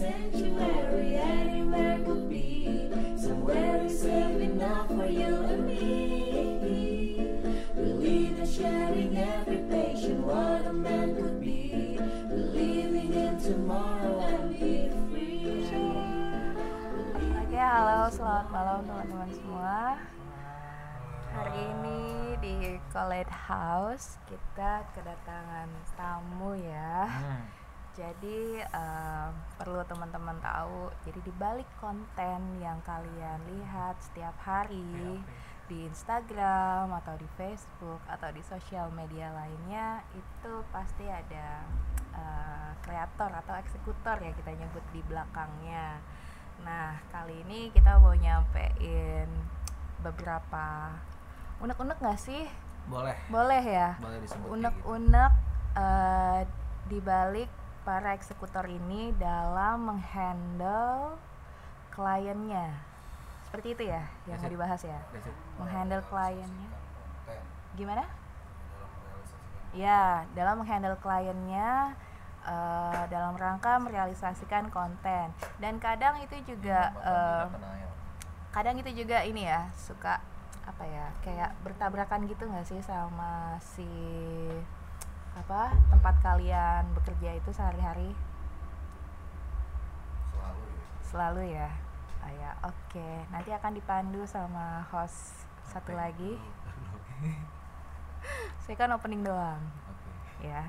sanctuary, anywhere could be. Somewhere is safe enough for you and me. Believe in sharing every patient, what a man could be. Believing in tomorrow and be free. Oke, halo, selamat malam teman-teman semua. Hari ini di College House kita kedatangan tamu ya. Hmm. Jadi em, perlu teman-teman tahu, jadi di balik konten yang kalian lihat setiap hari di Instagram atau di Facebook atau di sosial media lainnya itu pasti ada eh, kreator atau eksekutor ya kita nyebut di belakangnya. Nah, kali ini kita mau nyampein beberapa unek-unek nggak sih? Boleh. Boleh ya? Boleh disebut kayak. Unek-unek eh, di balik para eksekutor ini dalam menghandle kliennya. Seperti itu ya yang mau dibahas ya? Menghandle kliennya. Gimana? Ya, dalam menghandle kliennya eh, dalam rangka merealisasikan konten. Dan kadang itu juga penayal. kadang itu juga ini ya suka apa ya kayak bertabrakan gitu nggak sih sama si apa tempat kalian bekerja itu sehari-hari? Selalu ya. selalu ya? Oh ya oke. Nanti akan dipandu sama host satu lagi. Saya kan opening doang. Oke. ya.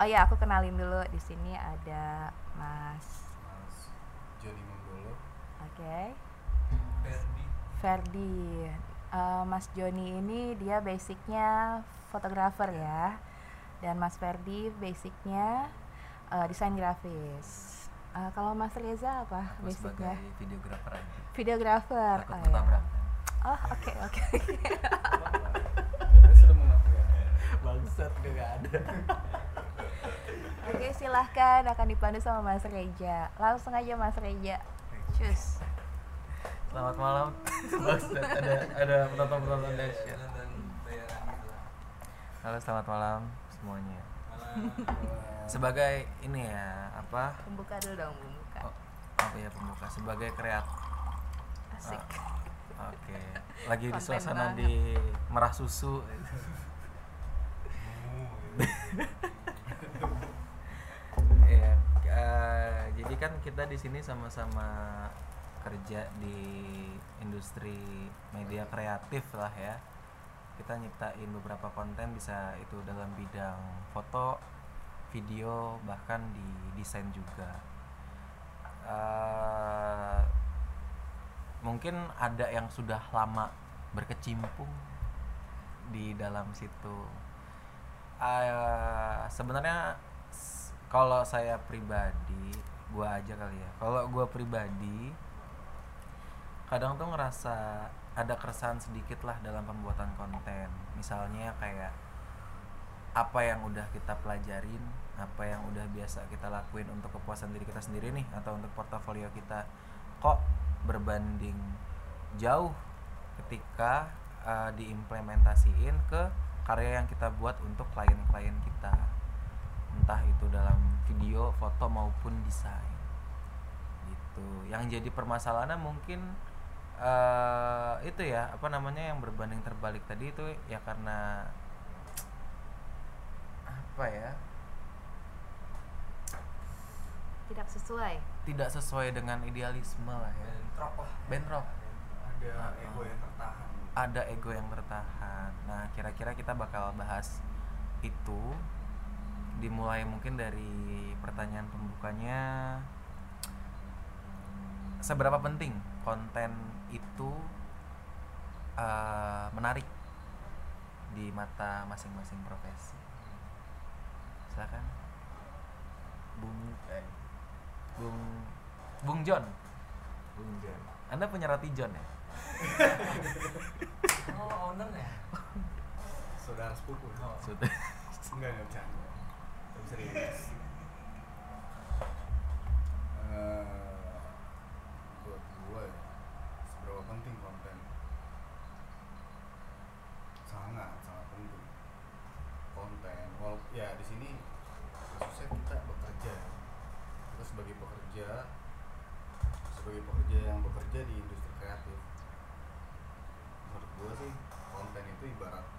Oh ya aku kenalin dulu. Di sini ada mas Mas Joni Monggolo. oke. Ferdi. Ferdi. Eh, Mas Joni ini dia basicnya fotografer ya dan Mas Ferdi basicnya eh, desain grafis Eh, kalau Mas Reza apa Aku sebagai basicnya videografer aja. videografer Takut oh, ya. oh oke oke sudah mengakui. Bangsat gak ada. oke silahkan akan dipandu sama Mas Reja langsung aja Mas Reja cus Selamat malam. Bangsat ada ada penonton-penonton dahsyat. Halo, selamat malam semuanya. Sebagai ini ya, apa? pembuka dulu dong pembuka Oh, apa ya pembuka sebagai kreat asik Oke, lagi di suasana banget. di merah susu. Iya, eh, jadi kan kita di sini sama-sama kerja di industri media kreatif lah ya. Kita nyiptain beberapa konten bisa itu dalam bidang foto, video, bahkan di desain juga. Eh, mungkin ada yang sudah lama berkecimpung di dalam situ. Eh, sebenarnya kalau saya pribadi, gua aja kali ya. Kalau gua pribadi, kadang tuh ngerasa ada keresahan sedikit lah dalam pembuatan konten. Misalnya kayak apa yang udah kita pelajarin, apa yang udah biasa kita lakuin untuk kepuasan diri kita sendiri nih atau untuk portofolio kita kok berbanding jauh ketika uh, diimplementasiin ke karya yang kita buat untuk klien-klien kita entah itu dalam video, foto maupun desain gitu. Yang jadi permasalahannya mungkin eh itu ya apa namanya yang berbanding terbalik tadi itu ya karena apa ya? Tidak sesuai. Tidak sesuai dengan idealisme lah ya. Bentrok lah bentrok. Ada Ah, ego ah. yang tertahan. Ada ego yang tertahan. Nah kira-kira kita bakal bahas itu dimulai mungkin dari pertanyaan pembukanya seberapa penting konten itu eh, menarik di mata masing-masing profesi. Silakan. Bung eh, bung bung John. Bung Jan anda punya roti John ya? Oh ownernya saudara sepupu. Oh. Sudah. enggak enggak bercanda serius Eh, ya di sini khususnya kita bekerja. Kita sebagai pekerja sebagai pekerja yang bekerja di industri kreatif. Menurut gue sih konten itu ibarat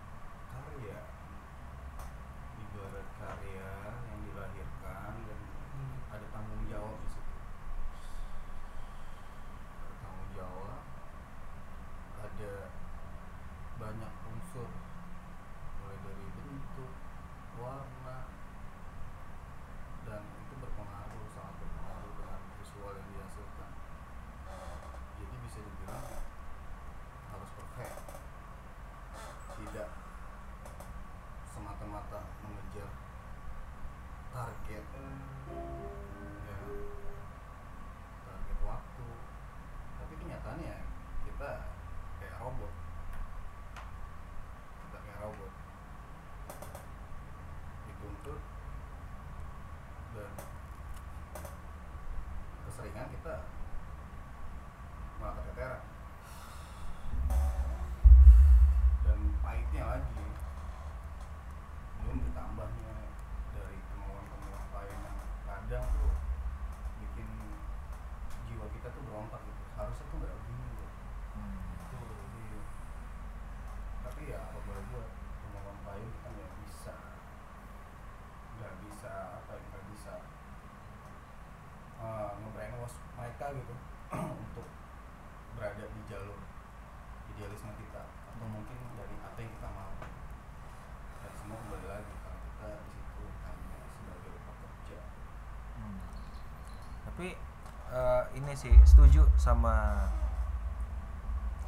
Eh, ini sih setuju sama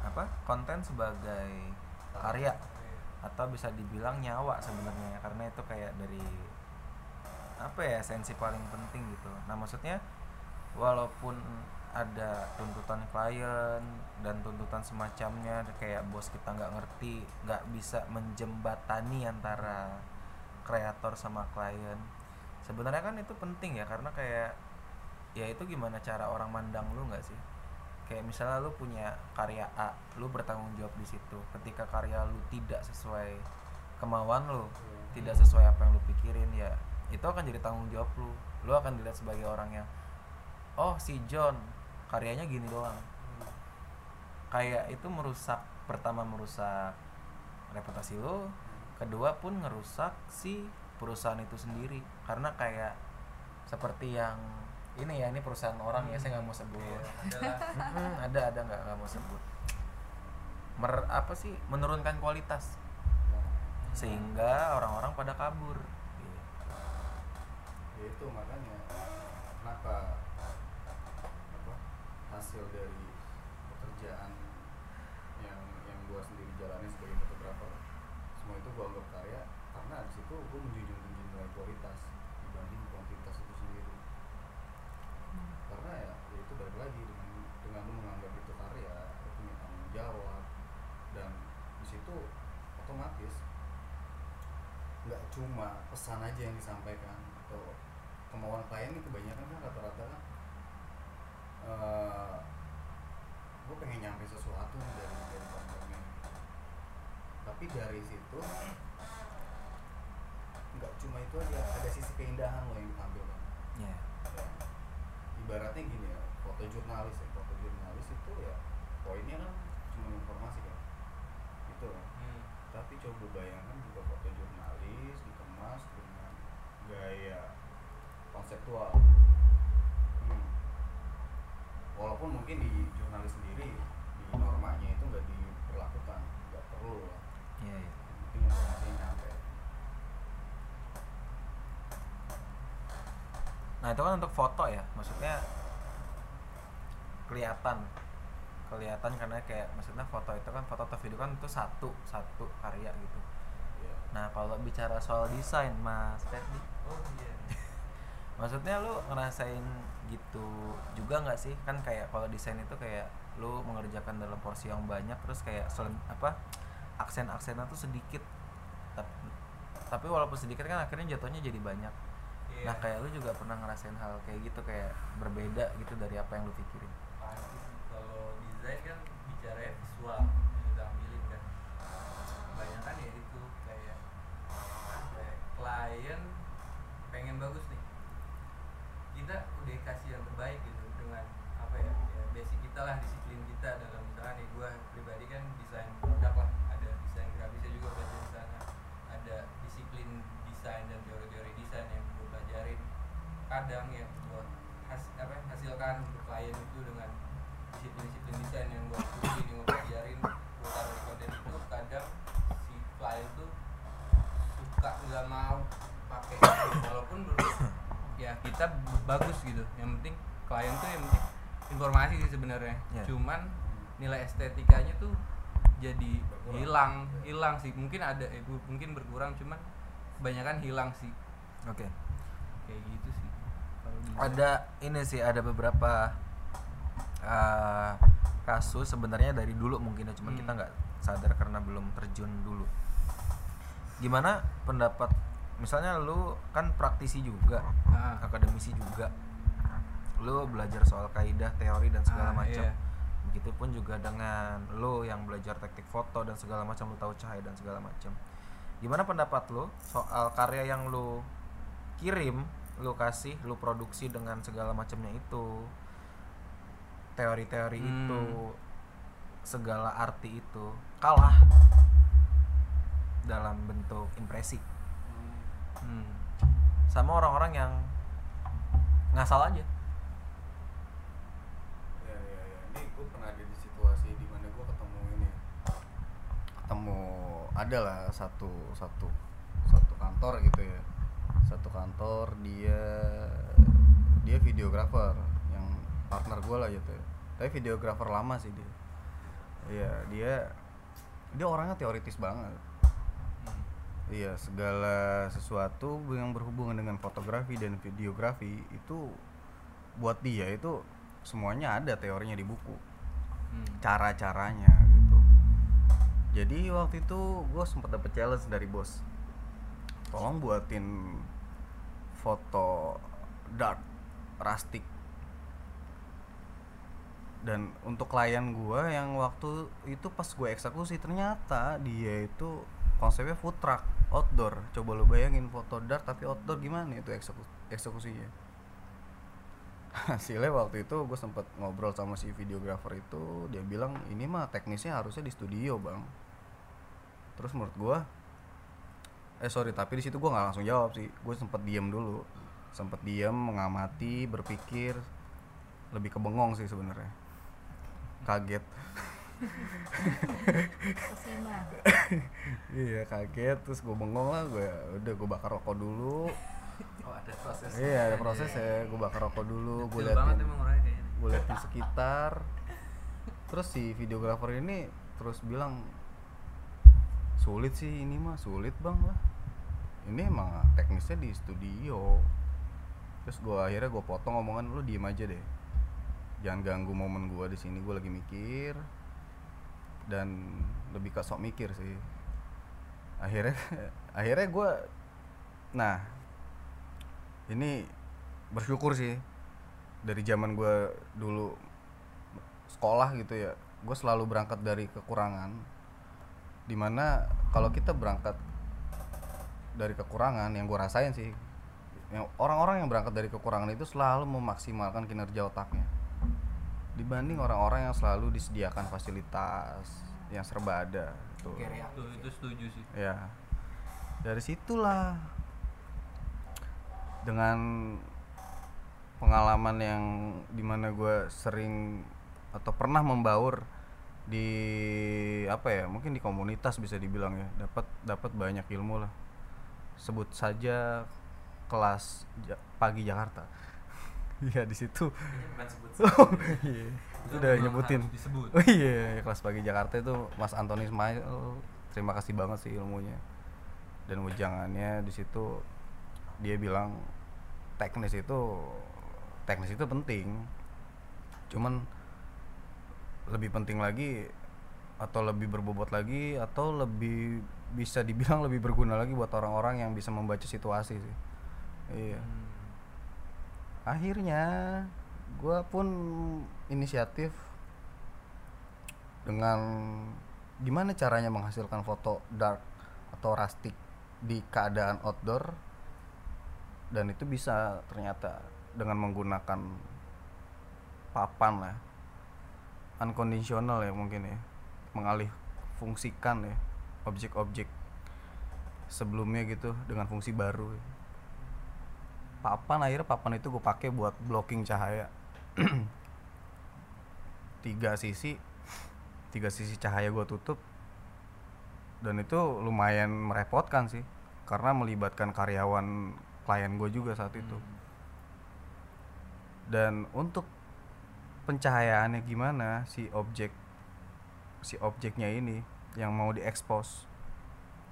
apa konten sebagai karya atau bisa dibilang nyawa sebenarnya karena itu kayak dari apa ya esensi paling penting gitu. Nah maksudnya walaupun ada tuntutan klien dan tuntutan semacamnya kayak bos kita nggak ngerti nggak bisa menjembatani antara kreator sama klien sebenarnya kan itu penting ya karena kayak ya itu gimana cara orang mandang lu nggak sih? Kayak misalnya lu punya karya A lu bertanggung jawab di situ. Ketika karya lu tidak sesuai kemauan lu tidak sesuai apa yang lu pikirin ya itu akan jadi tanggung jawab lu. Lu akan dilihat sebagai orang yang oh si John karyanya gini doang. Kayak itu merusak pertama merusak reputasi lu kedua pun ngerusak si perusahaan itu sendiri. Karena kayak seperti yang ini ya ini perusahaan orang ya saya nggak mau sebut. Mm-mm, ada ada nggak nggak mau sebut. Mer, apa sih menurunkan kualitas. Sehingga orang-orang pada kabur. Ya itu makanya kenapa apa hasil dari pekerjaan yang yang gua sendiri jalani sebagai fotografer semua itu gua anggap karya karena di situ gua menjunjung tinggi nilai kualitas dibanding kuantitas itu sendiri karena ya, ya itu balik lagi dengan dengan lu menganggap itu karya lu punya tanggung jawab dan di situ otomatis nggak cuma pesan aja yang disampaikan atau kemauan klien ini kebanyakan kan rata-rata kan eh gue pengen nyampe sesuatu dari dari kontennya tapi dari situ nggak cuma itu aja ada sisi keindahan lo yang ditampilkan ya. ibaratnya gini ya foto jurnalis ya foto jurnalis itu ya poinnya kan cuma informasi kan. Gitu kan. Tapi coba bayangkan juga foto jurnalis dikemas dengan gaya konseptual. Hmm. walaupun mungkin di jurnalis sendiri di normanya itu nggak diperlakukan nggak perlu lah. Ya, ya. Yang penting informasinya nyampe Nah itu kan untuk foto ya, maksudnya kelihatan, kelihatan karena kayak maksudnya foto itu kan foto atau video kan itu satu satu karya gitu. ya Nah kalau bicara soal desain Mas Ferdi, oh iya maksudnya lu ngerasain gitu juga nggak sih? Kan kayak kalau desain itu kayak lu mengerjakan dalam porsi yang banyak terus kayak selen- apa aksen-aksennya tuh sedikit. Tapi, tapi walaupun sedikit kan akhirnya jatuhnya jadi banyak. Iya. Nah kayak lu juga pernah ngerasain hal kayak gitu kayak berbeda gitu dari apa yang lu pikirin. Desain kan bicara visual yang kita ambilin kan. Kebanyakan ya itu kayak ya, klien pengen bagus nih. Kita udah kasih yang terbaik gitu dengan apa ya, ya basic kita lah disiplin kita dalam misalnya nih gue pribadi kan desain produk lah. Ada desain grafisnya juga belajar di sana. Ada disiplin desain dan teori-teori desain yang gue pelajarin. Kadang yang gue has, apa, hasilkan untuk klien itu dengan disiplin-disiplin desain yang gue ikutin yang gue pelajarin gue taruh di konten itu kadang si klien tuh suka nggak mau pakai walaupun menurut ya kita bagus gitu. Yang penting klien tuh yang penting informasi sih sebenarnya. Iya. cuman nilai estetikanya tuh jadi Berkurang. hilang hilang sih. Mungkin ada eh, mungkin berkurang cuman kebanyakan hilang sih. Oke. Kayak gitu sih. Ada ini sih ada beberapa uh, kasus sebenarnya dari dulu mungkin ya cuman Hmm. kita nggak sadar karena belum terjun dulu. Gimana pendapat misalnya lu kan praktisi juga Ah, akademisi juga. Lu belajar soal kaidah teori dan segala Ah, macam. iya. begitupun juga dengan lu yang belajar teknik foto dan segala macam lu tahu cahaya dan segala macam. Gimana pendapat lu soal karya yang lu kirim lu kasih lu produksi dengan segala macamnya itu teori-teori Hmm. itu segala arti itu kalah dalam bentuk impresi. Hmm. sama orang-orang yang ngasal aja. Ya ya ya. Ini gue pernah ada di situasi di mana gue ketemu ini. Ketemu ada lah satu satu satu kantor gitu ya. Satu kantor dia dia videografer partner gue lah gitu tapi videografer lama sih dia iya dia dia orangnya teoritis banget Hmm. Iya, segala sesuatu yang berhubungan dengan fotografi dan videografi itu buat dia itu semuanya ada teorinya di buku, Hmm. cara-caranya gitu. Jadi waktu itu gue sempat dapet challenge dari bos, tolong buatin foto dark, rustic. Dan untuk klien gue yang waktu itu pas gue eksekusi ternyata dia itu konsepnya food truck outdoor. Coba lo bayangin foto dark tapi outdoor gimana itu ekseku eksekusinya? Hasilnya waktu itu gue sempet ngobrol sama si videografer itu dia bilang ini mah teknisnya harusnya di studio bang. Terus menurut gue eh sorry tapi di situ gue nggak langsung jawab sih. Gue sempet diem dulu sempet diem mengamati berpikir lebih ke bengong sih sebenarnya kaget. Kesima. iya kaget. Terus gue bengong lah gue udah gue bakar rokok dulu. Oh ada proses. Iya ada proses ya gue bakar rokok dulu gue liatin gue liatin sekitar. Terus si videografer ini terus bilang sulit sih ini mah sulit bang lah. Ini emang teknisnya di studio. Terus gue akhirnya gue potong omongan lu diem aja deh jangan ganggu momen gue di sini gue lagi mikir. Dan lebih ke sok mikir sih. Akhirnya akhirnya gue nah ini bersyukur sih. Dari zaman gue dulu sekolah gitu ya gue selalu berangkat dari kekurangan. Di mana kalau kita berangkat dari kekurangan yang gue rasain sih yang orang-orang yang berangkat dari kekurangan itu selalu memaksimalkan kinerja otaknya dibanding orang-orang yang selalu disediakan fasilitas yang serba ada gitu. Itu itu setuju sih Ya. Dari situlah dengan pengalaman yang di mana gue sering atau pernah membaur di apa ya mungkin di komunitas bisa dibilang ya dapat dapat banyak ilmu lah sebut saja kelas Ja- pagi Jakarta Iya di situ sebut Oh, iya. itu udah nyebutin disebut Oh iya, kelas pagi Jakarta itu Mas Antoni Ismail. Terima kasih banget sih ilmunya. Dan wejangannya di situ dia bilang teknis itu teknis itu penting. Cuman lebih penting lagi atau lebih berbobot lagi atau lebih bisa dibilang lebih berguna lagi buat orang-orang yang bisa membaca situasi sih. Iya Hmm. Akhirnya gue pun inisiatif dengan gimana caranya menghasilkan foto dark atau rustic di keadaan outdoor. Dan itu bisa ternyata dengan menggunakan papan lah unconditional ya mungkin ya mengalih fungsikan ya objek-objek sebelumnya gitu dengan fungsi baru papan akhirnya papan itu gue pakai buat blocking cahaya. Tiga sisi tiga sisi cahaya gue tutup. Dan itu lumayan merepotkan sih karena melibatkan karyawan klien gue juga saat itu. Dan untuk pencahayaannya gimana si objek si objeknya ini yang mau diekspos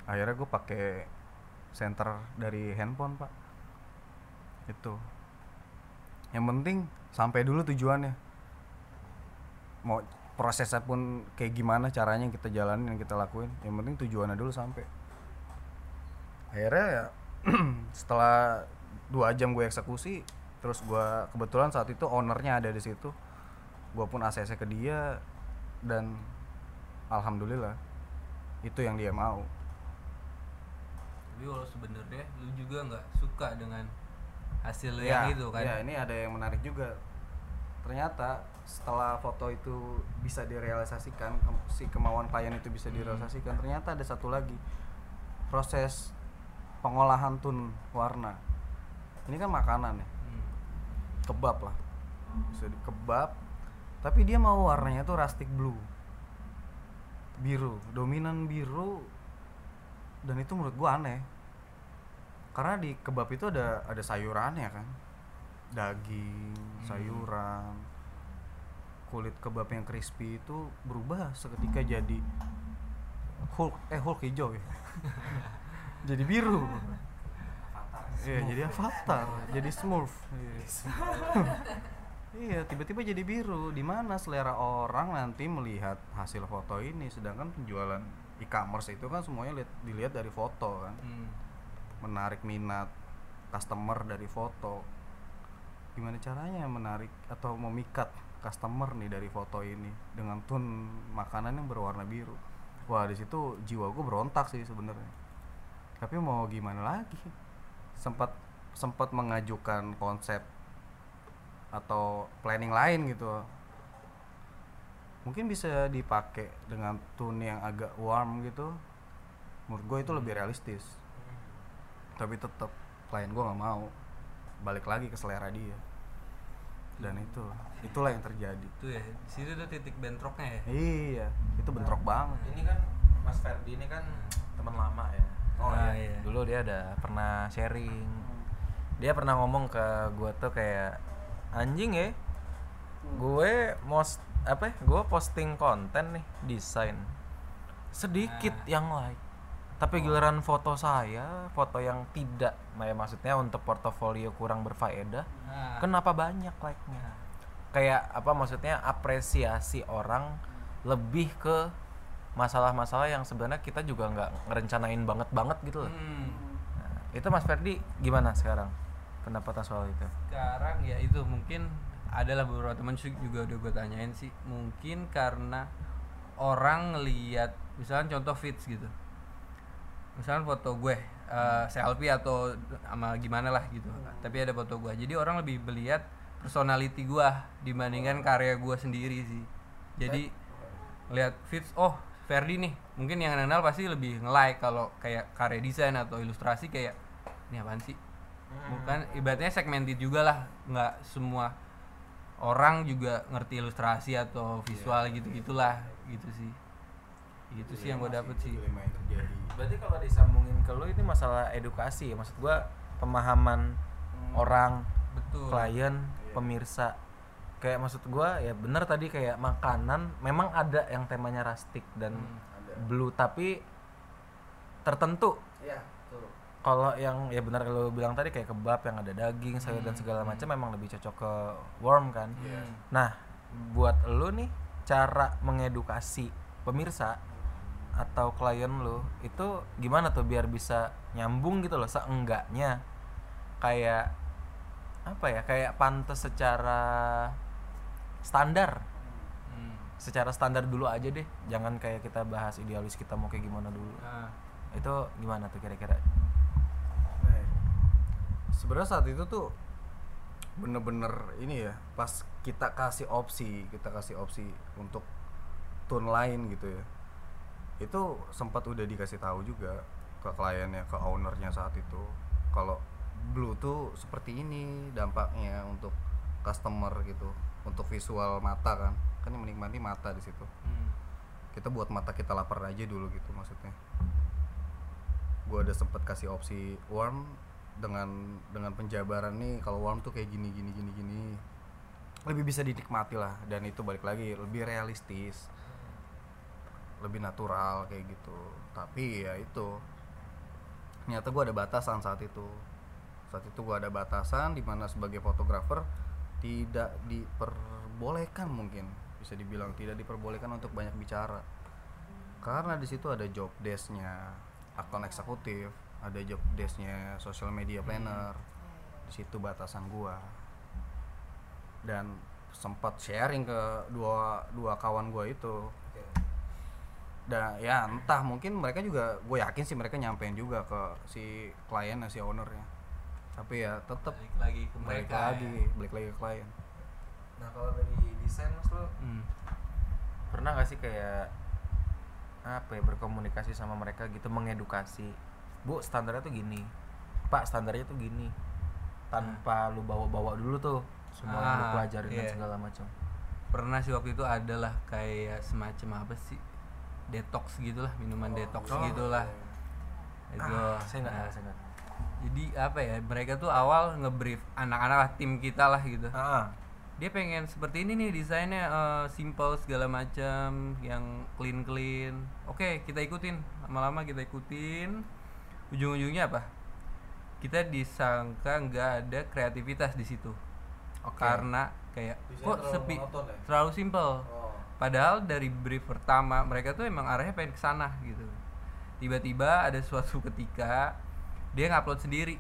akhirnya gue pakai center dari handphone pak itu. Yang penting sampai dulu tujuannya. Mau prosesnya pun kayak gimana caranya yang kita jalanin yang kita lakuin. Yang penting tujuannya dulu sampai. Akhirnya ya setelah dua jam gue eksekusi terus gue kebetulan saat itu ownernya ada di situ. Gue pun ACC ke dia dan alhamdulillah itu yang dia mau. Tapi kalau sebenarnya lu juga nggak suka dengan hasil ya, yang itu kan? ya, ini ada yang menarik juga. Ternyata setelah foto itu bisa direalisasikan ke- si kemauan klien itu bisa direalisasikan ternyata ada satu lagi. Proses pengolahan tun warna. Ini kan makanan ya? Hmm. kebab lah. Bisa dikebab tapi dia mau warnanya tuh rustic blue. Biru dominan biru dan itu menurut gua aneh karena di kebab itu ada ada sayurannya kan daging sayuran kulit kebab yang crispy itu berubah seketika jadi Hulk eh Hulk hijau ya jadi biru Iya, jadi avatar, jadi smurf. Iya. Tiba-tiba jadi biru. Di mana selera orang nanti melihat hasil foto ini, sedangkan penjualan e-commerce itu kan semuanya lihat, dilihat dari foto kan. Hmm. Menarik minat customer dari foto. Gimana caranya menarik atau memikat customer nih dari foto ini dengan tone makanan yang berwarna biru. Wah, di situ jiwa gue berontak sih sebenarnya. Tapi mau gimana lagi? sempat sempat mengajukan konsep atau planning lain gitu mungkin bisa dipakai dengan tone yang agak warm gitu menurut gue itu lebih realistis tapi tetap klien gue nggak mau. Balik lagi ke selera dia. Dan itu itulah yang terjadi. Itu ya di situ tuh titik bentroknya ya? Iya itu bentrok banget. Ini kan Mas Ferdi ini kan teman lama ya? Oh, Ah, iya. iya. dulu dia ada pernah sharing. Dia pernah ngomong ke gue tuh kayak anjing ya gue most apa ya, gue posting konten nih desain sedikit yang like tapi giliran foto saya foto yang tidak ya maksudnya untuk portofolio kurang berfaedah Nah, kenapa banyak like-nya? Kayak apa maksudnya apresiasi orang lebih ke masalah-masalah yang sebenarnya kita juga nggak ngerencanain banget banget gitu loh. Hmm. Nah, itu Mas Ferdi gimana sekarang pendapatnya soal itu? sekarang ya itu mungkin adalah beberapa teman juga udah gue tanyain sih. Mungkin karena orang ngelihat misalnya contoh fits gitu misalnya foto gue eh, selfie atau sama gimana lah gitu. Tapi ada foto gue. Jadi orang lebih melihat personality gue dibandingkan karya gue sendiri sih. Jadi lihat fits oh Ferdi nih. Mungkin yang kenal pasti lebih nge-like kalau kayak karya desain atau ilustrasi kayak ini apaan sih? Bukan ibaratnya segmented juga lah. Nggak semua orang juga ngerti ilustrasi atau visual gitu gitulah gitu sih gitu sih yang gue dapet sih. Berarti kalau disambungin ke lu ini masalah edukasi ya? Maksud gua pemahaman orang, betul. klien, pemirsa. Kayak maksud gua ya bener tadi kayak makanan memang ada yang temanya rustic dan blue tapi tertentu. Iya betul. Kalau yang ya benar kalau bilang tadi kayak kebab yang ada daging sayur dan segala macam memang lebih cocok ke warm kan? Iya. nah buat lu nih cara mengedukasi pemirsa atau klien lu itu gimana tuh biar bisa nyambung gitu loh seenggaknya? Kayak apa ya kayak pantas secara standar. Hmm. secara standar dulu aja deh jangan kayak kita bahas idealis kita mau kayak gimana dulu. Nah, itu gimana tuh kira-kira? Nah, sebenarnya saat itu tuh bener-bener ini ya pas kita kasih opsi kita kasih opsi untuk tune lain gitu ya itu sempat udah dikasih tahu juga ke kliennya ke ownernya saat itu kalau blue tuh seperti ini dampaknya untuk customer gitu untuk visual mata kan. Kan yang menikmati mata di situ. Hmm. kita buat mata kita lapar aja dulu gitu maksudnya. Gue ada sempet kasih opsi warm dengan dengan penjabaran nih kalau warm tuh kayak gini gini gini gini. Lebih bisa dinikmati lah dan itu balik lagi lebih realistis lebih natural kayak gitu. Tapi ya itu ternyata gue ada batasan saat itu. Saat itu gue ada batasan di mana sebagai fotografer tidak diperbolehkan mungkin bisa dibilang tidak diperbolehkan untuk banyak bicara. Karena di situ ada job desk-nya akun eksekutif ada job desk-nya social media planner. Di situ batasan gua. Dan sempat sharing ke dua dua kawan gua itu dan ya entah mungkin mereka juga gue yakin sih mereka nyampein juga ke si klien si ownernya tapi ya tetap balik lagi ke balik mereka lagi ya. balik lagi ke klien. Nah kalau dari desain mas lo Hmm. pernah gak sih kayak apa ya berkomunikasi sama mereka gitu mengedukasi? Bu standarnya tuh gini. Pak standarnya tuh gini. Tanpa lu bawa-bawa dulu tuh semua yang lu Ah, pelajarin dan iya. segala macam. Pernah sih waktu itu adalah kayak semacam apa sih detox gitulah minuman detox oh, gitulah. Itu. ah, saya Nah, saya jadi apa ya mereka tuh awal ngebrief anak-anak tim kita lah gitu. Ah dia pengen seperti ini nih desainnya eh, simple segala macam yang clean clean oke kita ikutin. Lama-lama kita ikutin. Ujung-ujungnya apa? Kita disangka nggak ada kreativitas di situ. Oke. karena kayak Desain kok terlalu sepi monoton ya? terlalu simple. Oh. Padahal dari brief pertama mereka tuh emang arahnya pengen ke sana gitu. Tiba-tiba ada suatu ketika dia ngupload sendiri.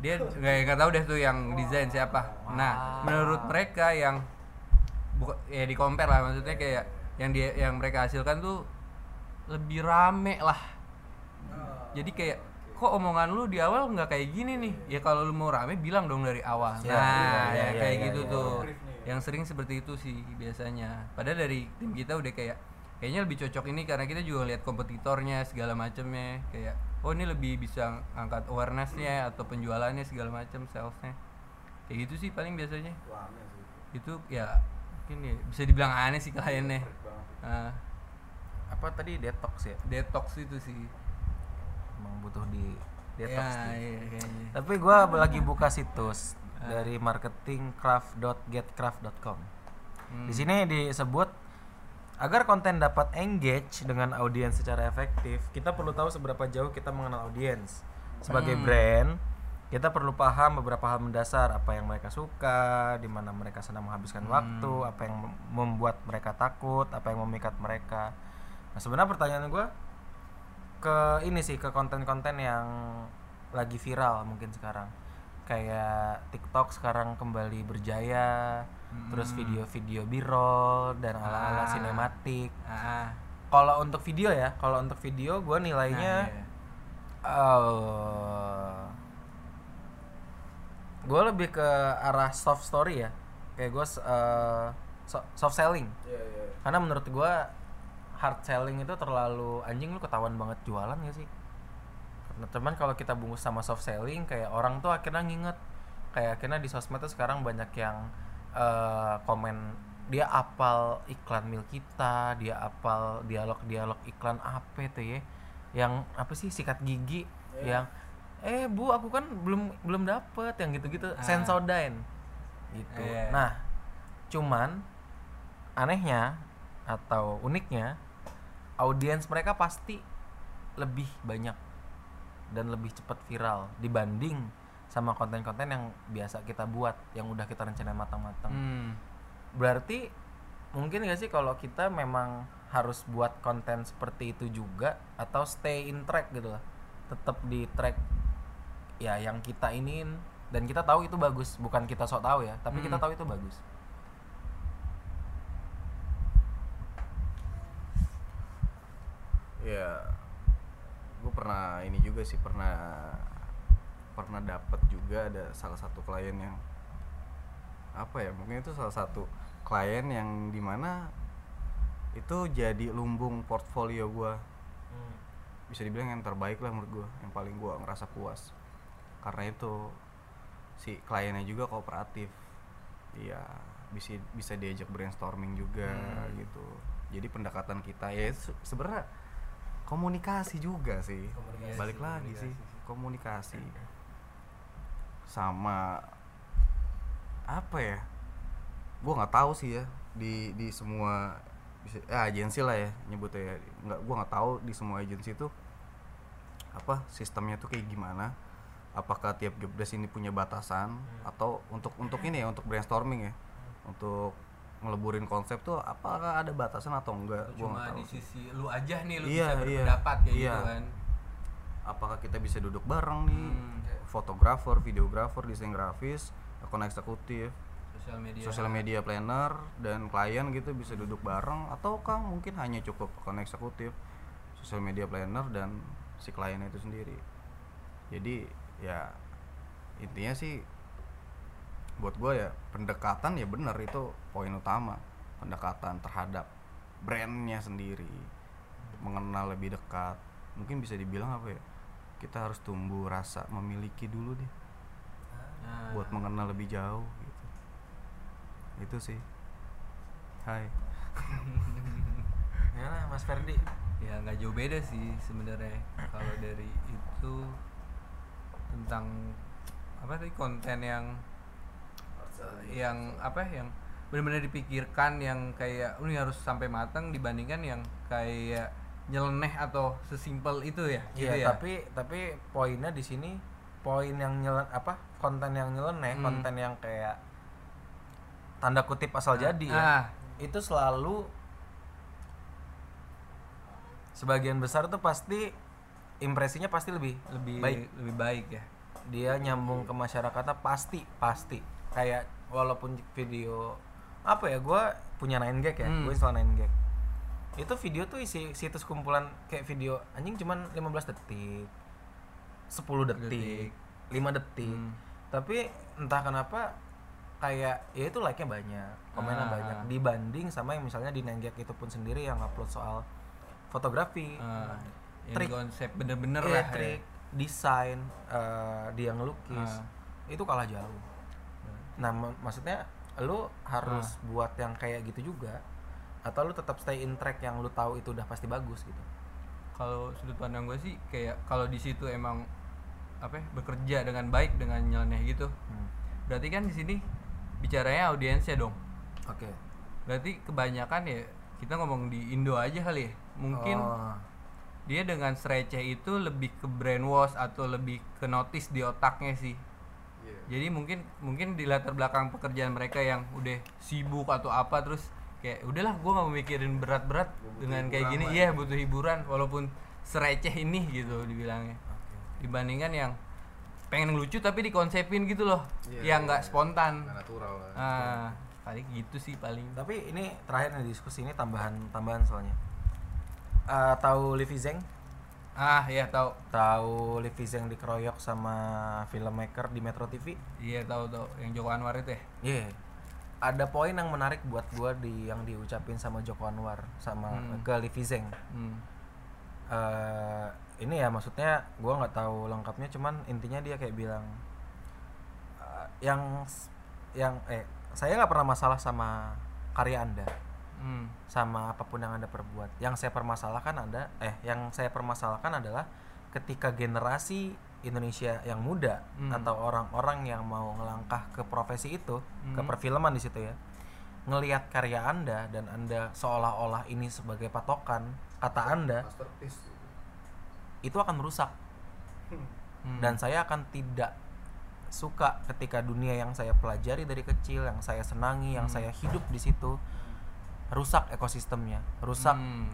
Dia nggak nggak tahu deh tuh yang desain siapa. Nah menurut mereka yang buka, ya di compare lah maksudnya kayak yang dia yang mereka hasilkan tuh lebih rame lah. Jadi kayak kok omongan lu di awal nggak kayak gini nih? Ya kalau lu mau rame bilang dong dari awal. Ya, nah iya, ya, iya, kayak iya, gitu iya, tuh. iya. Yang sering seperti itu sih biasanya. Padahal dari tim kita udah kayak kayaknya lebih cocok ini karena kita juga lihat kompetitornya segala macamnya kayak oh ini lebih bisa angkat awarenessnya atau penjualannya segala macam salesnya. Kayak gitu sih paling biasanya. Wah, aneh sih. itu ya mungkin ya bisa dibilang aneh sih kliennya Freak banget. nah, apa tadi detox ya? Detox itu sih. Emang butuh di detox ya, nih. iya, kayaknya. tapi gua lagi buka situs dari marketingcraft.getcraft.com Hmm. di sini disebut agar konten dapat engage dengan audiens secara efektif kita perlu tahu seberapa jauh kita mengenal audiens sebagai Hmm. brand kita perlu paham beberapa hal mendasar apa yang mereka suka di mana mereka sedang menghabiskan Hmm. waktu apa yang mem- membuat mereka takut apa yang memikat mereka nah sebenarnya pertanyaan gua ke ini sih ke konten-konten yang lagi viral mungkin sekarang kayak TikTok sekarang kembali berjaya terus video-video b-roll dan ala-ala Ah. sinematik ah, kalau untuk video ya kalau untuk video gue nah, nilainya iya. eh gue lebih ke arah soft story ya kayak gue soft selling Iya, iya. karena menurut gue hard selling itu terlalu anjing lu ketahuan banget jualan gak sih karena teman kalau kita bungkus sama soft selling kayak orang tuh akhirnya nginget kayak akhirnya di sosmed tuh sekarang banyak yang eh, komen dia apal iklan mil kita dia apal dialog-dialog iklan apa tuh ya yang apa sih sikat gigi yang eh bu aku kan belum belum dapet yang gitu-gitu Ah. Sensodyne gitu Iya. nah cuman anehnya atau uniknya audiens mereka pasti lebih banyak dan lebih cepat viral dibanding sama konten-konten yang biasa kita buat yang udah kita rencanain matang-matang Hmm. berarti mungkin gak sih kalau kita memang harus buat konten seperti itu juga atau stay in track gitu lah tetap di track ya yang kita iniin dan kita tahu itu bagus bukan kita sok tahu ya tapi kita Hmm. tahu itu bagus ya pernah ini juga sih pernah pernah dapat juga ada salah satu klien yang apa ya mungkin itu salah satu klien yang di mana itu jadi lumbung portfolio gua Hmm. bisa dibilang yang terbaik lah menurut gua yang paling gua ngerasa puas karena itu si kliennya juga kooperatif iya bisa bisa diajak brainstorming juga Hmm. gitu jadi pendekatan kita ya se- sebenarnya komunikasi juga sih. Komunikasi, balik lagi komunikasi sih komunikasi. Sama apa ya? Gua nggak tahu sih ya di di semua ya agensi lah ya nyebutnya ya. Nggak gua nggak tahu di semua agensi itu apa sistemnya tuh kayak gimana. Apakah tiap job desk ini punya batasan atau untuk untuk ini ya untuk brainstorming ya. Untuk ngeleburin konsep tuh apakah ada batasan atau enggak gua cuma di sisi lu aja nih lu Iya, bisa iya. berpendapat kayak Iya. gitu kan apakah kita bisa duduk bareng nih Hmm. fotografer videografer desain grafis akun eksekutif sosial media sosial media planner dan klien gitu bisa duduk bareng ataukah mungkin hanya cukup akun eksekutif sosial media planner dan si kliennya itu sendiri jadi ya intinya sih buat gue ya pendekatan ya bener itu poin utama. Pendekatan terhadap brandnya sendiri mengenal lebih dekat. Mungkin bisa dibilang apa ya kita harus tumbuh rasa memiliki dulu deh. Nah, buat mengenal lebih jauh gitu. Itu sih. Hai. Ya lah, Mas Ferdi. ya nggak jauh beda sih sebenarnya. Kalau dari itu tentang apa tadi konten yang yang apa yang benar-benar dipikirkan yang kayak "Oh, ini harus sampai matang dibandingkan yang kayak nyeleneh atau sesimpel itu ya gitu Iya, ya tapi tapi poinnya di sini poin yang nyelen apa konten yang nyeleneh, Hmm. konten yang kayak tanda kutip asal jadi ya. ah Itu selalu sebagian besar tuh pasti impresinya pasti lebih lebih baik. lebih baik ya Dia nyambung ke masyarakatnya pasti pasti. Kayak walaupun video apa ya gua punya 9 gag ya, Hmm. gue install 9 gag. Itu video tuh isi situs kumpulan kayak video anjing cuman 15 detik. 10 detik, Detik. 5 detik. Hmm. Tapi entah kenapa kayak ya itu like-nya banyak, komennya Ah. banyak dibanding sama yang misalnya di Nenggek itu pun sendiri yang upload soal fotografi, Ah, trik konsep bener-bener iya, lah ya. trik, desain, eh, dia ngelukis, Ah. itu kalah jauh. Nah, mak- maksudnya lu harus Ah. buat yang kayak gitu juga atau lu tetap stay in track yang lu tahu itu udah pasti bagus gitu. kalau sudut pandang gue sih kayak kalau di situ emang apa ya, bekerja dengan baik dengan nyeleneh gitu Hmm. berarti kan di sini bicaranya audiensnya dong Oke. berarti kebanyakan ya kita ngomong di Indo aja kali ya mungkin Oh, dia dengan receh itu lebih ke brainwash atau lebih ke notice di otaknya sih. Jadi mungkin mungkin di latar belakang pekerjaan mereka yang udah sibuk atau apa terus kayak udahlah gue nggak mau mikirin berat-berat dengan kayak gini. iya butuh hiburan walaupun sereceh ini gitu dibilangnya. Dibandingkan yang pengen lucu tapi dikonsepin gitu loh Iya, yang nggak iya. spontan. Nggak natural lah. Ah paling gitu sih paling. Tapi ini terakhir nih diskusi ini tambahan tambahan soalnya. Eh, tahu Livi Zeng? Ah ya tahu Tahu Livi Zeng dikeroyok sama filmmaker di Metro TV? iya tahu tahu yang Joko Anwar itu ya Iya. Ada poin yang menarik buat gua di yang diucapin sama Joko Anwar sama Hmm. ke Livi Zeng. hmm. Eh, ini ya maksudnya gua nggak tahu lengkapnya cuman intinya dia kayak bilang eh, yang yang eh saya nggak pernah masalah sama karya anda Hmm. sama apa pun yang anda perbuat yang saya permasalahkan anda eh yang saya permasalahkan adalah ketika generasi Indonesia yang muda Hmm. atau orang-orang yang mau ngelangkah ke profesi itu ke Hmm. perfilman di situ ya ngelihat karya anda dan anda seolah-olah ini sebagai patokan kata anda masterpiece itu akan merusak Hmm. dan saya akan tidak suka ketika dunia yang saya pelajari dari kecil yang saya senangi yang Hmm. saya hidup di situ rusak ekosistemnya rusak Hmm.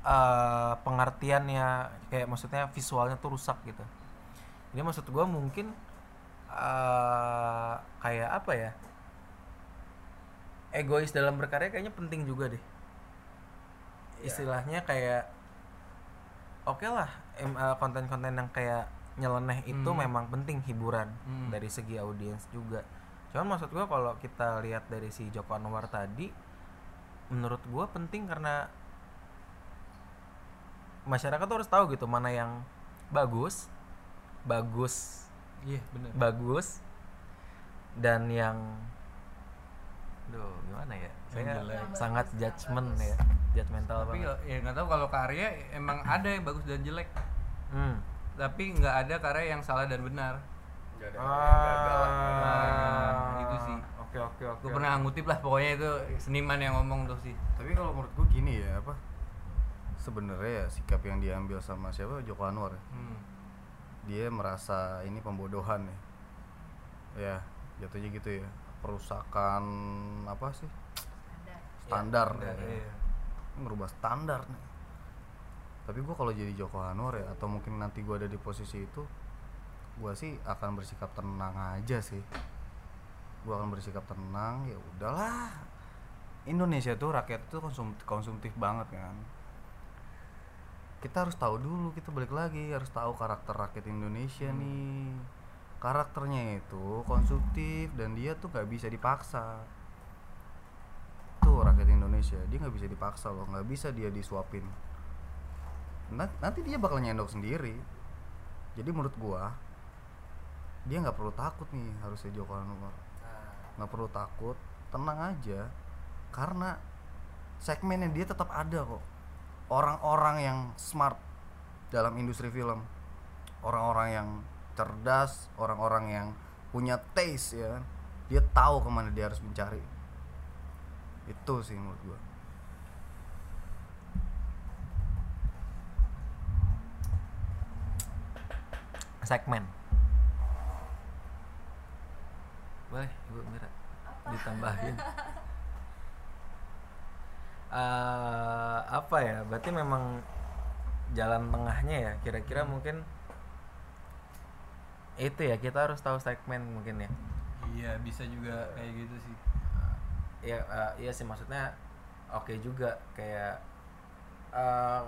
eh, pengertiannya kayak maksudnya visualnya tuh rusak gitu jadi maksud gue mungkin eh, kayak apa ya egois dalam berkarya kayaknya penting juga deh istilahnya kayak oke lah em- eh, konten-konten yang kayak nyeleneh itu Hmm. memang penting hiburan Hmm. dari segi audiens juga cuman maksud gua kalau kita lihat dari si Joko Anwar tadi menurut gua penting karena masyarakat tuh harus tahu gitu mana yang bagus bagus iya benar bagus dan yang Duh, gimana ya? Yang Saya jelek. sangat judgement ya, judgmental tapi banget. ya nggak tahu kalau karya emang ada yang bagus dan jelek Hmm. tapi nggak ada karya yang salah dan benar Nggak ada Ah. gagal nggak ada. Nah, itu sih. Oke oke oke. gue pernah ngutip lah pokoknya itu seniman yang ngomong tuh sih tapi kalau menurut gue gini ya apa sebenarnya ya sikap yang diambil sama siapa Joko Anwar ya. hmm. dia merasa ini pembodohan ya ya jatuhnya gitu ya perusakan apa sih standar standar, ya. iya. merubah standar nih tapi gue kalau jadi Joko Anwar ya atau mungkin nanti gue ada di posisi itu gue sih akan bersikap tenang aja sih gue akan bersikap tenang ya udahlah. Indonesia tuh rakyat tuh konsumtif, konsumtif banget kan. Kita harus tahu dulu kita balik lagi harus tahu karakter rakyat Indonesia nih. Karakternya itu konsumtif dan dia tuh nggak bisa dipaksa. Tuh rakyat Indonesia dia nggak bisa dipaksa loh nggak bisa dia disuapin. Na- nanti dia bakal nyendok sendiri. Jadi menurut gua dia nggak perlu takut nih harusnya Joko Anwar nggak perlu takut tenang aja. Karena segmennya dia tetap ada kok. Orang-orang yang smart dalam industri film. Orang-orang yang cerdas orang-orang yang punya taste ya kan. dia tahu ke mana dia harus mencari. Itu sih menurut gua. Segmen. Boleh, Ibu Mira ditambahin. Eh, apa ya? Berarti memang jalan tengahnya ya. Kira-kira mungkin itu ya kita harus tahu segmen mungkin ya. iya bisa juga kayak gitu sih ya eh, iya sih maksudnya oke juga kayak eh,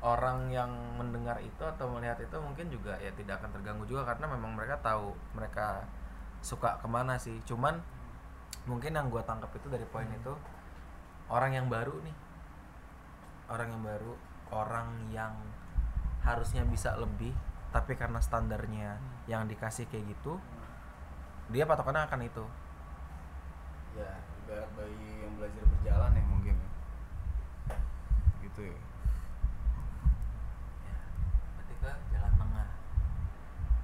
orang yang mendengar itu atau melihat itu mungkin juga ya tidak akan terganggu juga karena memang mereka tahu mereka suka ke mana sih. Cuman mungkin yang gue tangkap itu dari poin itu orang yang baru nih. Orang yang baru orang yang harusnya bisa lebih tapi karena standarnya yang dikasih kayak gitu dia patokannya akan itu. Ya ibarat bayi yang belajar berjalan ya mungkin ya. gitu Ya, berarti ke jalan tengah.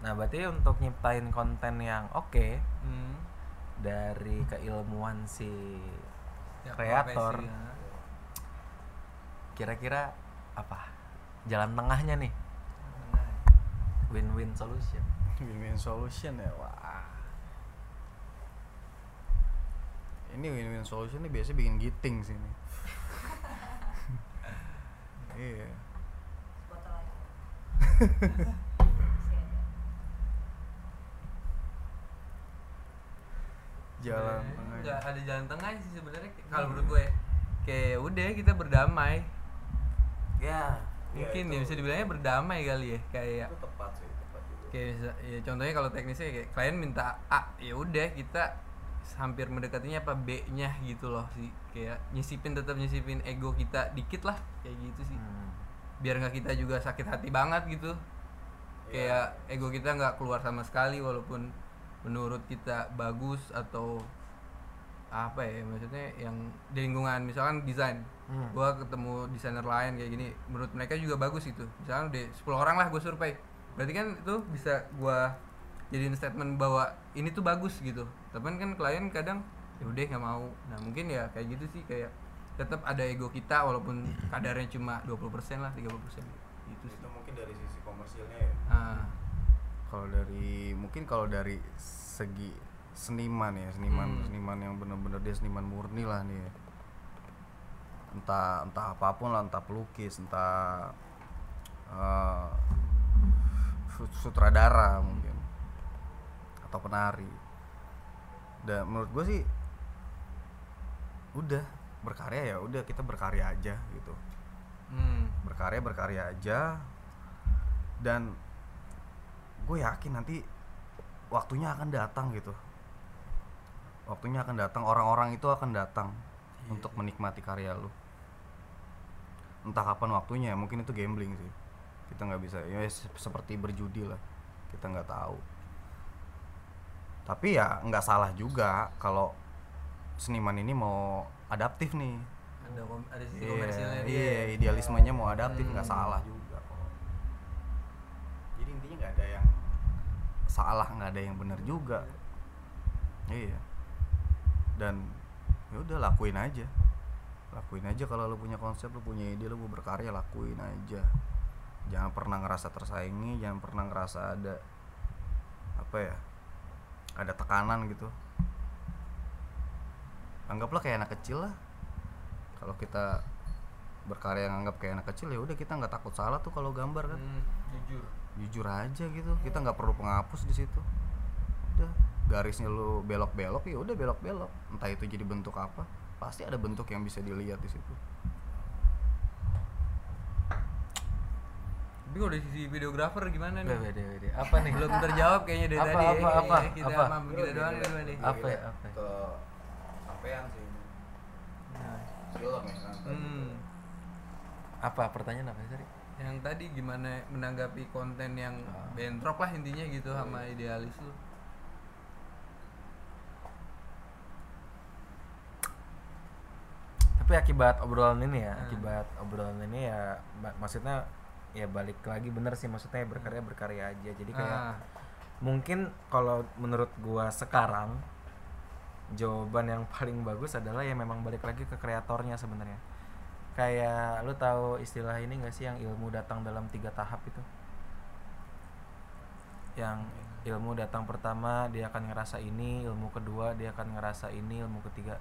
Nah, berarti untuk nyiptain konten yang oke hmm. dari keilmuan si Ya, kreator, ya. kira-kira apa? Jalan tengahnya nih, Nah, win-win solution. win-win solution ya wah ini win-win solution ini biasanya bikin giting sih ini iya botol lagi jalan Sebenarnya tengah nggak ada jalan tengah sih sebenarnya kalau menurut gue kayak udah kita berdamai. Ya, mungkin itu. ya bisa dibilangnya berdamai kali ya kayak itu tepat sih tepat juga. Kayak bisa- ya contohnya kalau teknisnya kayak klien minta A ya udah kita hampir mendekatinya apa B-nya gitu loh sih. Kayak nyisipin tetap nyisipin ego kita dikit lah kayak gitu sih. Hmm. biar nggak kita juga sakit hati banget gitu. Kayak ego kita nggak keluar sama sekali walaupun menurut kita bagus atau apa ya maksudnya yang di lingkungan misalkan desain. Hmm. gua ketemu desainer lain kayak gini menurut mereka juga bagus itu misalkan di 10 orang lah gue survei. Berarti kan itu bisa gua jadiin statement bahwa ini tuh bagus gitu. Tapi kan klien kadang ya udah nggak mau. Nah mungkin ya kayak gitu sih kayak tetap ada ego kita walaupun kadarnya cuma 20% lah 30% gitu sih. Itu mungkin dari sisi komersilnya ya? Ah. Kalau dari mungkin kalau dari segi seniman ya seniman Hmm. seniman yang bener-bener dia seniman murni lah nih entah entah apa pun lah entah pelukis entah sut- sutradara mungkin atau penari dan menurut gue sih udah berkarya ya udah kita berkarya aja gitu hmm. berkarya berkarya aja dan gue yakin nanti waktunya akan datang gitu. Waktunya akan datang orang-orang itu akan datang untuk menikmati karya lu. Entah kapan waktunya ya mungkin itu gambling sih. Kita nggak bisa ya se- seperti berjudi lah. Kita nggak tahu. Tapi ya nggak salah juga kalau seniman ini mau adaptif nih. Ada kom- ada sisi Iya, komersilnya dia. iya, idealismenya mau adaptif nggak Hmm. salah juga kok. Jadi intinya nggak ada yang salah, nggak ada yang benar juga. Iya. Dan ya udah lakuin aja. Lakuin aja kalau lu punya konsep, lu punya ide, lu mau berkarya lakuin aja. Jangan pernah ngerasa tersaingi, jangan pernah ngerasa ada apa ya? Ada tekanan gitu. Anggaplah kayak anak kecil lah kalau kita berkarya yang anggap kayak anak kecil ya udah kita nggak takut salah tuh kalau gambar kan Hmm, jujur jujur aja gitu kita nggak perlu penghapus di situ udah garisnya lu belok-belok ya udah belok-belok entah itu jadi bentuk apa pasti ada bentuk yang bisa dilihat di situ tapi kalau dari sisi videografer gimana nih Beda, beda, beda. Apa nih? belum terjawab kayaknya dari Apa, tadi apa, ya. apa, kita apa? kita doang gimana nih Apa ya, apa ya? ke sampean sih ini Nah, film ya hmm. Apa pertanyaan apa tadi? Yang tadi gimana menanggapi konten yang Ah. bentrok lah intinya gitu sama idealis lu Tapi akibat obrolan ini ya, Hmm. akibat obrolan ini ya ma- maksudnya ya balik lagi bener sih maksudnya berkarya berkarya aja. Jadi kayak Ah, mungkin kalau menurut gua sekarang jawaban yang paling bagus adalah ya memang balik lagi ke kreatornya sebenarnya kayak lu tahu istilah ini gak sih yang ilmu datang dalam tiga tahap itu? Yang ilmu datang pertama dia akan ngerasa ini ilmu kedua dia akan ngerasa ini ilmu ketiga.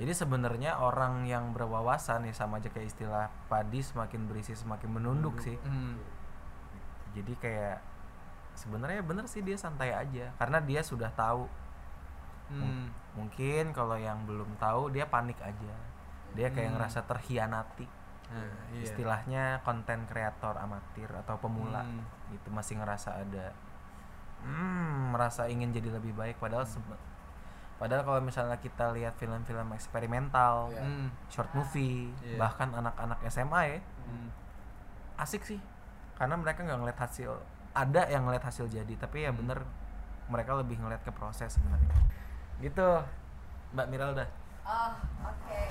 Jadi sebenarnya orang yang berwawasan ya sama aja kayak istilah padi semakin berisi semakin menunduk sih. Hmm. jadi kayak sebenarnya bener sih dia santai aja karena dia sudah tahu. Hmm. mungkin kalau yang belum tahu dia panik aja dia kayak Hmm. ngerasa terhianati Nah, iya. istilahnya konten kreator amatir atau pemula Hmm. gitu masih ngerasa ada hmm merasa ingin jadi lebih baik padahal Hmm. sebe- padahal kalau misalnya kita lihat film-film eksperimental Iya. Hmm. short movie Iya. bahkan anak-anak SMA ya Hmm. asik sih karena mereka nggak ngeliat hasil ada yang ngeliat hasil jadi tapi ya Hmm. bener mereka lebih ngeliat ke proses sebenarnya gitu mbak Miralda Oh, oke.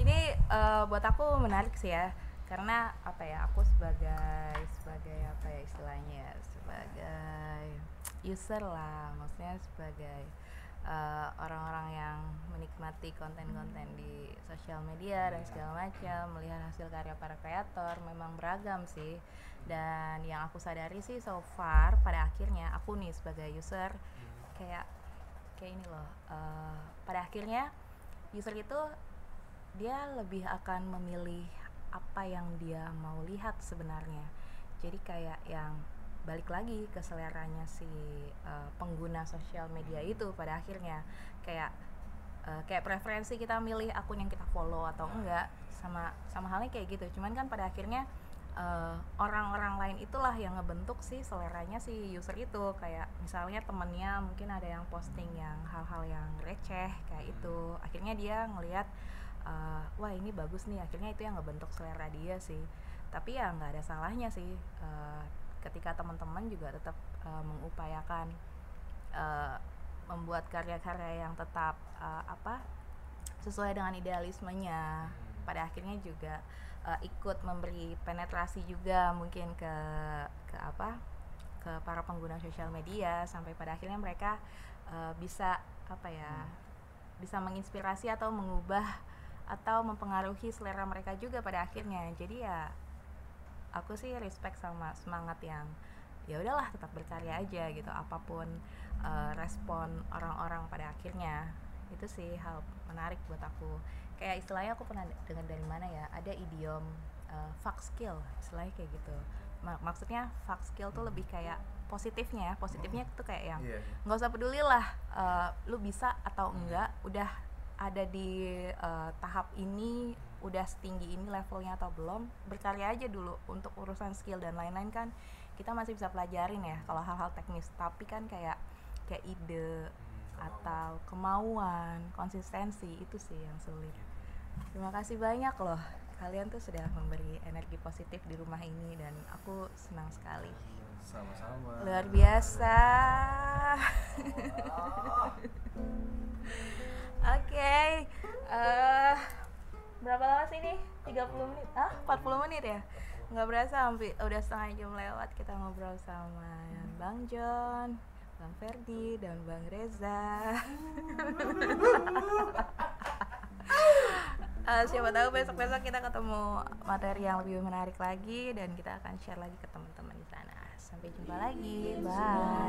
Ini eh, buat aku menarik sih ya, karena apa ya? Aku sebagai sebagai apa ya istilahnya? ya, Sebagai user lah, maksudnya sebagai eh, orang-orang yang menikmati konten-konten di sosial media dan segala macam, melihat hasil karya para kreator memang beragam sih. Dan yang aku sadari sih so far pada akhirnya aku nih sebagai user kayak kayak ini loh eh, pada akhirnya user itu dia lebih akan memilih apa yang dia mau lihat sebenarnya. Jadi kayak yang balik lagi ke seleranya si eh, pengguna sosial media itu pada akhirnya. Kayak eh, kayak preferensi kita milih akun yang kita follow atau enggak sama sama halnya kayak gitu. Cuman kan pada akhirnya eh, orang-orang lain itulah yang ngebentuk sih seleranya si user itu. Kayak misalnya temennya mungkin ada yang posting yang hal-hal yang receh kayak itu. Akhirnya dia ngelihat eh, wah ini bagus nih. Akhirnya itu yang ngebentuk selera dia sih. Tapi ya nggak ada salahnya sih eh, ketika teman-teman juga tetap eh, mengupayakan eh, membuat karya-karya yang tetap eh, apa sesuai dengan idealismenya. Pada akhirnya juga eh, ikut memberi penetrasi juga mungkin ke ke apa ke para pengguna sosial media sampai pada akhirnya mereka eh, bisa apa ya bisa menginspirasi atau mengubah atau mempengaruhi selera mereka juga pada akhirnya. Jadi ya aku sih respect sama semangat yang ya udahlah tetap berkarya aja gitu apa pun eh, respon orang-orang pada akhirnya. Itu sih hal menarik buat aku kayak istilahnya aku pernah dengar dari mana ya ada idiom uh, fuck skill istilahnya kayak gitu. Ma- maksudnya fuck skill tuh lebih kayak positifnya ya positifnya tuh kayak yang Iya. nggak usah peduli lah uh, lu bisa atau enggak udah ada di uh, tahap ini udah setinggi ini levelnya atau belum berkarya aja dulu untuk urusan skill dan lain-lain kan. Kita masih bisa pelajarin ya kalau hal-hal teknis tapi kan kayak kayak ide atau kemauan konsistensi itu sih yang sulit terima kasih banyak loh. Kalian tuh sudah memberi energi positif di rumah ini dan aku senang sekali. Sama-sama. Luar biasa. Oke eh, berapa lama sih ini? 30 menit. Ah 40 menit ya? Nggak berasa hampir udah setengah jam lewat kita ngobrol sama Bang John Bang Ferdi dan Bang Reza uh, siapa tahu besok besok kita ketemu materi yang lebih menarik lagi dan kita akan share lagi ke teman-teman di sana. Sampai jumpa lagi. Bye.